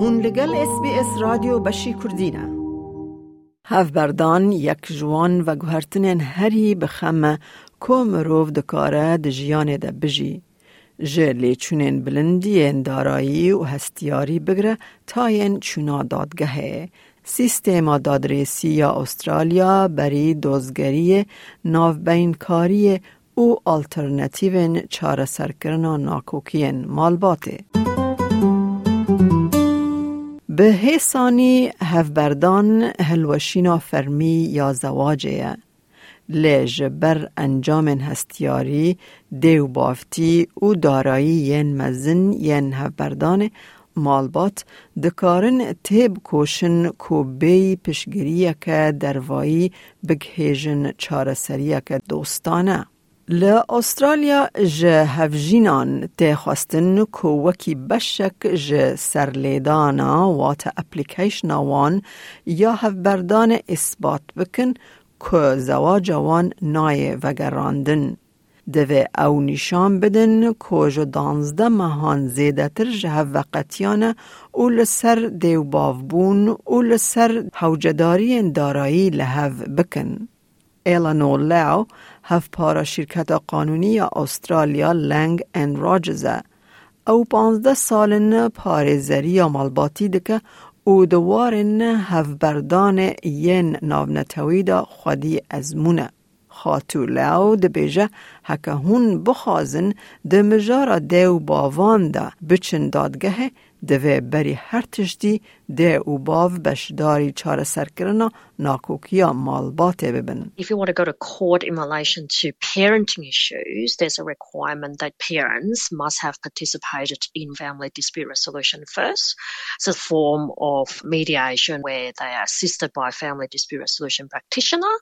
هون لگل اس بی اس رادیو بشی کردینه هف بردان یک جوان و گوهرتنین هری بخمه که مروف دکاره د جیان ده بجی. جه لیچونین بلندین دارایی و هستیاری بگره تاین چونا دادگهه. سیستما دادرسی یا استرالیا بری دوزگری ناوبینکاری او آلترنتیوین چاره سرکرنا ناکوکین مالباته. به حسانی هفبردان هلوشینا فرمی یا زواجه لج بر انجام هستیاری دیو بافتی او دارایی ین مزن ین هفبردان مالبات دکارن تیب کوشن کو بی پشگریه که دروایی بگهیجن چارسریه که دوستانه. ل استرالیا ج هفجینان ته خواستن کو وکی بشک ج سرلیدانا وات اپلیکیشن وان یا هفبردان اثبات بکن که زواج وان نای وگراندن. دوه او نشان بدن که جو دانزده مهان زیده تر جه وقتیانه او لسر دیو بافبون او لسر حوجداری دارایی لحو بکن. ایلانو لاو هف پارا شرکت قانونی استرالیا لنگ ان راجزه او پانزده سالن پارزری یا مالباتی دکه او دوارن هف بردان ین ناونتوی دا خودی ازمونه. خاتو لاو د بیجه هکه هون بخوازن د مجارا دیو باوان دا بچن دادگه دوی بری هر تشتی ده او باو بشداری چاره سرکرنا ناکوکیا مالباته ببن. If you want to go to court in relation to parenting issues, there's a requirement that parents must have participated in family dispute resolution first. It's a form of mediation where they are assisted by a family dispute resolution practitioner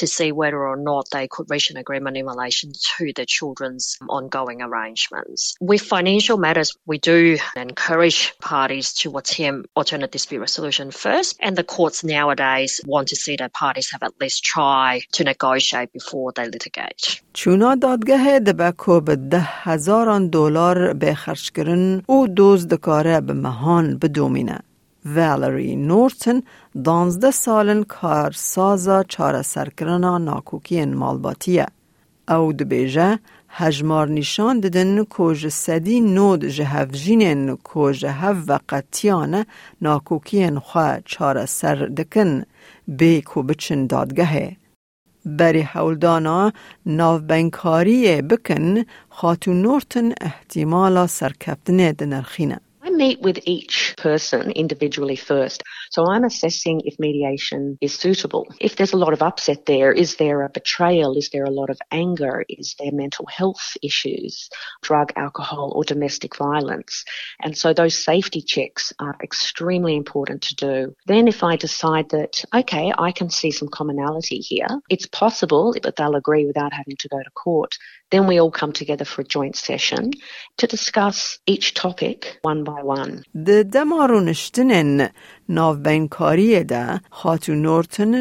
to see whether or not they could reach an agreement in relation to the children's ongoing arrangements. With financial matters, we do encourage parties to attempt alternate dispute resolution first, and the courts nowadays want to see that parties have at least try to negotiate before they litigate. چونا دادگاه دبکو به ده هزاران دلار به خرج کرن او دوز دکاره به مهان بدومینه. والری نورتن دانزده سالن کارسازا چاره سرکرنا ناکوکی مالباتیه. او دبیجه هجمار نشان ددن کج سدی نود جهفجینن کج هف وقتیانه ناکوکین خواه چاره سر دکن بی کو بچن دادگهه. بری حولدانا ناو بنکاری بکن خاتون نورتن احتمالا سرکبتنه دنرخینه. Meet with each person individually first. So I'm assessing if mediation is suitable. If there's a lot of upset there, is there a betrayal? Is there a lot of anger? Is there mental health issues, drug, alcohol, or domestic violence? And so those safety checks are extremely important to do. Then if I decide that, okay, I can see some commonality here, it's possible that they'll agree without having to go to court. Then we all come together for a joint session to discuss each topic one by one. د دمارو نشتنن ناو بینکاری ده خاتو نورتن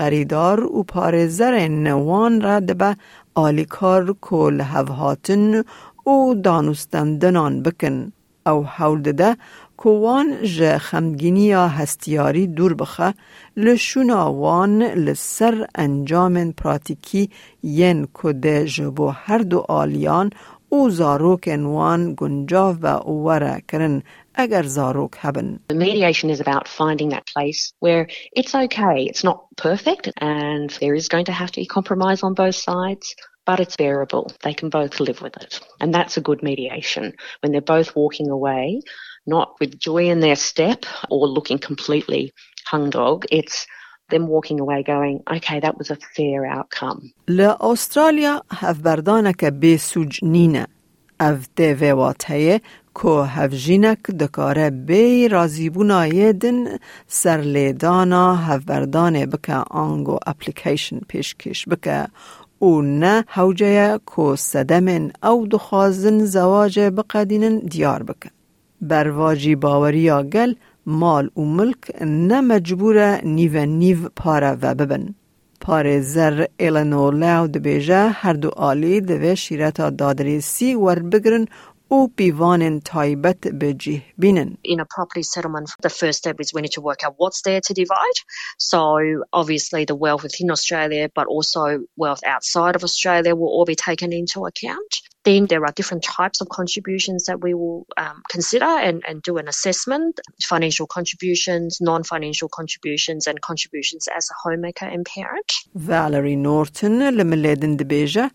غریدار و پارزر نوان را دبه آلیکار کل هفهاتن و دانستندنان بکن او حول ده کوان ج خمگینیا هستیاری دور بخه لشونا وان لسر انجام پراتیکی ین کده جبو هر دو آلیان او زاروک وان گنجاو و اوره کرن اگر زاروک هبن. Mediation is about finding that place where it's okay, it's not perfect, and there is going to have to be compromise on both sides, but it's bearable. They can both live with it. And that's a good mediation, when they're both walking away, not with joy in their step or looking completely hung dog. It's them walking away going, okay, that was a fair outcome. لأستراليا هفبردانك بسوج نينة اف تيوه واتهيه کو هفجینک دکاره بی رازیبونا یدن سرلیدانا هفبردانه بکه آنگو اپلیکیشن پیشکش بکه او نه حوجه کو سدمن او دخوازن زواج بقدینن دیار بکه. برواجی باوری گل مال و ملک نه مجبور نیو نیو پاره و ببن. پاره زر ایلنو لاو دبیجه هر دو آلی دوی شیرتا دادریسی ور بگرن او پیوان تایبت بجیه بینن. In a property settlement, the first step is we need to work out what's there to divide. So obviously the wealth within Australia, but also wealth outside of Australia will all be taken into account. Then there are different types of contributions that we will um, consider and, and do an assessment financial contributions, non financial contributions, and contributions as a homemaker and parent. Valerie Norton لملیدن دبیجه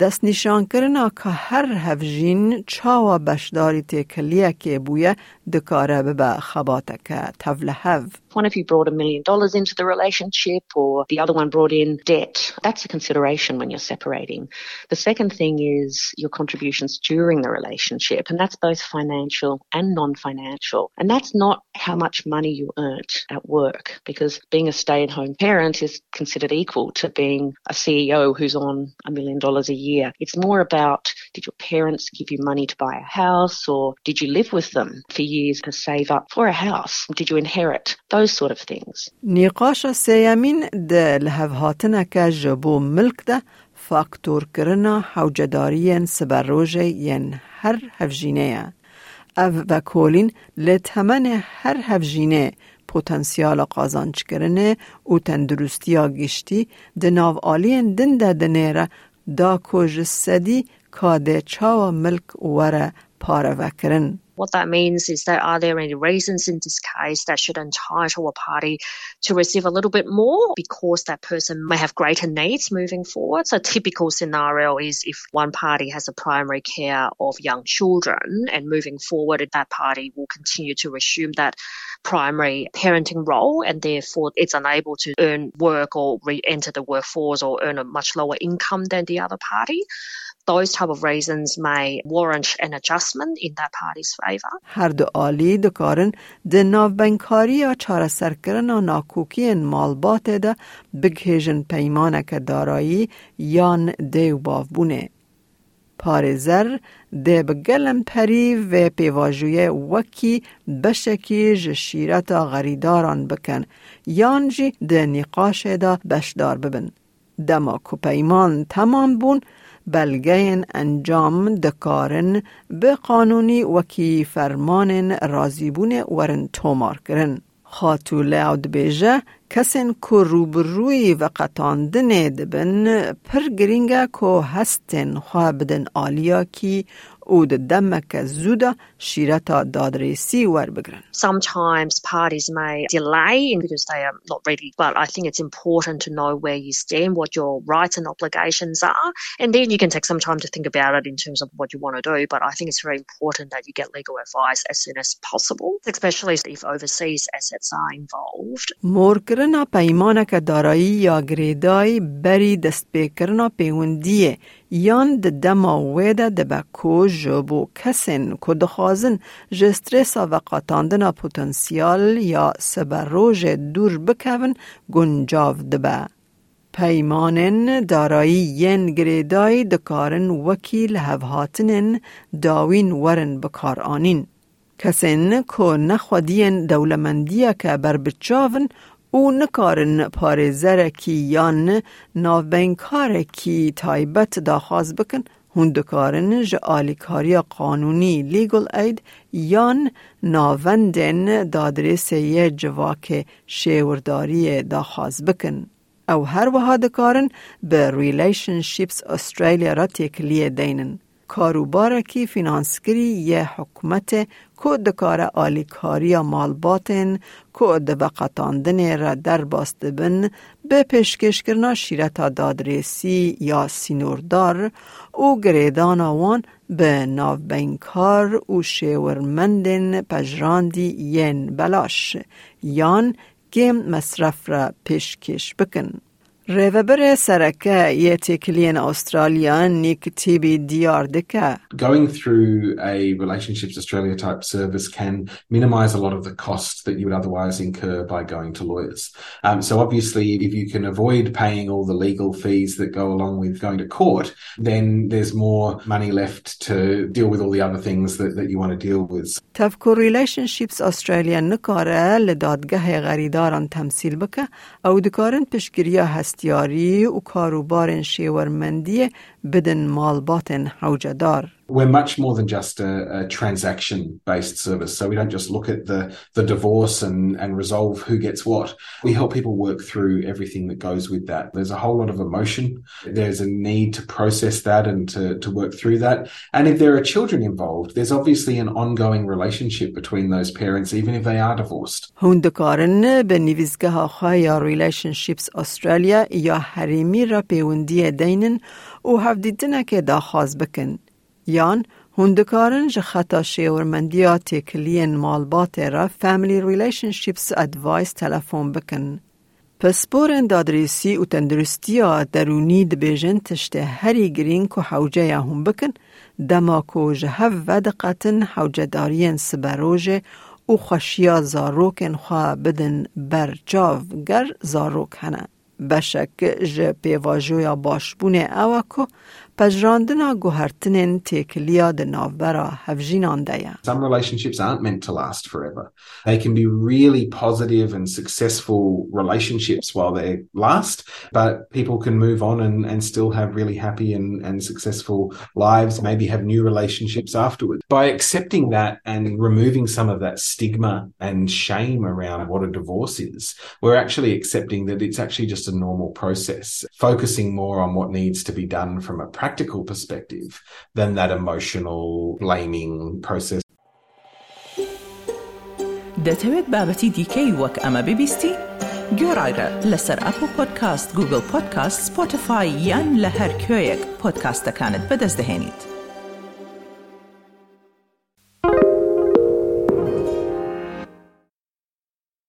دست نشان کرنا که هر هفجین چاوا بشداری تکلیه که بویه دکاره ببه خباته که تفل هف. one of you brought a million dollars into the relationship or the other one brought in debt. That's a consideration when you're separating. The second thing is your contributions during the relationship, and that's both financial and non-financial. And that's not how much money you earned at work, because being a stay-at-home parent is considered equal to being a CEO who's on a million dollars a year. It's more about did your parents give you money to buy a house or did you live with them for years to save up for a house? Did you inherit? Those those sort of things. نیقاش سیامین ده لحف هاتنه که جبو ملک ده فاکتور کرنا حوجدارین سبروجه ین هر هفجینه او و کولین لتمن هر هفجینه پوتنسیال قازانچ کرنه و تندرستی گشتی ده ناو آلین دن ده دنیره دا کج سدی کاده چاو ملک وره پاره وکرن. What that means is that are there any reasons in this case that should entitle a party to receive a little bit more because that person may have greater needs moving forward? So, typical scenario is if one party has a primary care of young children and moving forward, that party will continue to resume that primary parenting role and therefore it's unable to earn work or re enter the workforce or earn a much lower income than the other party. Those type of reasons may warrant an adjustment in that party's favor. هر دو آلی دکارن ده ناوبنکاری یا چاره سرکرن و ناکوکی مالبات ده بگهیجن پیمانک دارایی یان دیو باف بونه. پارزر ده بگلم پری و پیواجوی وکی بشکی جشیرتا غریداران بکن یان جی ده نقاش ده بشدار ببن. دما کو پیمان تمام بون بلگه انجام دکارن به قانونی وکی فرمان رازیبون ورن تومار کرن. خاتو لعود بیجه کسین که روبروی و قطاندن دبن پر گرینگه که هستن خواه بدن آلیا کی او د دمک زودا شیرتا دادرسی ور بگرن. Sometimes parties may delay because they are not ready, but I think it's important to know where you stand, what your rights and obligations are, and then you can take some time to think about it in terms of what you want to do. But I think it's very important that you get legal advice as soon as possible, especially if overseas assets are involved. مور کرنا پیمانک دارایی یا گریدای بری دست بکرنا پیوندیه یان د دما ویده د بکو جبو کسین که دخوازن جسترسا و قطاندنا پوتنسیال یا سبروج دور بکون گنجاو دبه. پیمانن دارایی ین گریدای دکارن وکیل هفهاتنن داوین ورن بکار آنین. کسین که نخودین دولمندیه که بر بچاون او نکارن پاره کی یان ناوبین کی تایبت داخواز بکن هون دکارن ج آلیکاری قانونی لیگل اید یان ناوندن دادرس یه جواک شیورداری داخواز بکن. او هر وها دکارن به ریلیشنشیپس استرالیا را تکلیه دینن. کاروبار کی فینانسکری یه حکومت که دکار آلیکاری مالباتن که دبقتاندن را در باست بن به پیشکش کرنا شیرتا دادرسی یا سینوردار او گریدان وان به ناوبینکار او شیورمندن پجراندی ین بلاش یان گیم مصرف را پیشکش بکن. ریوبر سرکه یه تکلین استرالیا نیک تیبی دیار دکه. Going through a Relationships Australia type service can minimize a lot of the costs that you would otherwise incur by going to lawyers. Um, so obviously if you can avoid paying all the legal fees that go along with going to court, then there's more money left to deal with all the other things that, that you want to deal with. تفکر Relationships Australia نکاره لدادگاه غریداران تمثیل بکه او دکارن پشگیریا هست دستیاری و کاروبار شیورمندی بدن مالبات حوجدار. we're much more than just a, a transaction based service. So we don't just look at the, the divorce and, and resolve who gets what. We help people work through everything that goes with that. There's a whole lot of emotion. There's a need to process that and to, to work through that. And if there are children involved, there's obviously an ongoing relationship between those parents, even if they are divorced. هندکارن به نویزگاه خواهی ریلیشنشیپس استرالیا یا حریمی را پیوندی دینن و هفدیدنه که داخواز بکن. یان هندکارن جه خطا شیورمندیا تکلین مالبات را فامیلی ریلیشنشیپس ادوایس تلفون بکن. پس بورن دادریسی و تندرستی درونی دبیجن تشته هری گرین که حوجه هم بکن دما کو جهو و دقتن حوجه دارین سبروجه و خوشیا زاروکن خواه بدن بر جاو گر زاروک هنه. بشک جه پیواجویا باشبونه اوه که پجراندنا گوهرتنین تیکلیا د ناوبرا هفجینان دیا. Some relationships aren't meant to last forever. They can be really positive and successful relationships while they last, but people can move on and, and still have really happy and, and successful lives, maybe have new relationships afterwards. By accepting that and removing some of that stigma and shame around what a divorce is, we're actually accepting that it's actually just a normal process, focusing more on what needs to be done from a practical perspective than that emotional blaming process. دەتەوێت بابەتی دیکەی وەک ئەمە ببیستی؟ گۆڕایرە لەسەر ئەپ و پۆدکاست گوگل پۆدکاست سپۆتفاای یان لە هەر کوێیەک پۆدکاستەکانت بەدەست دەێنیت.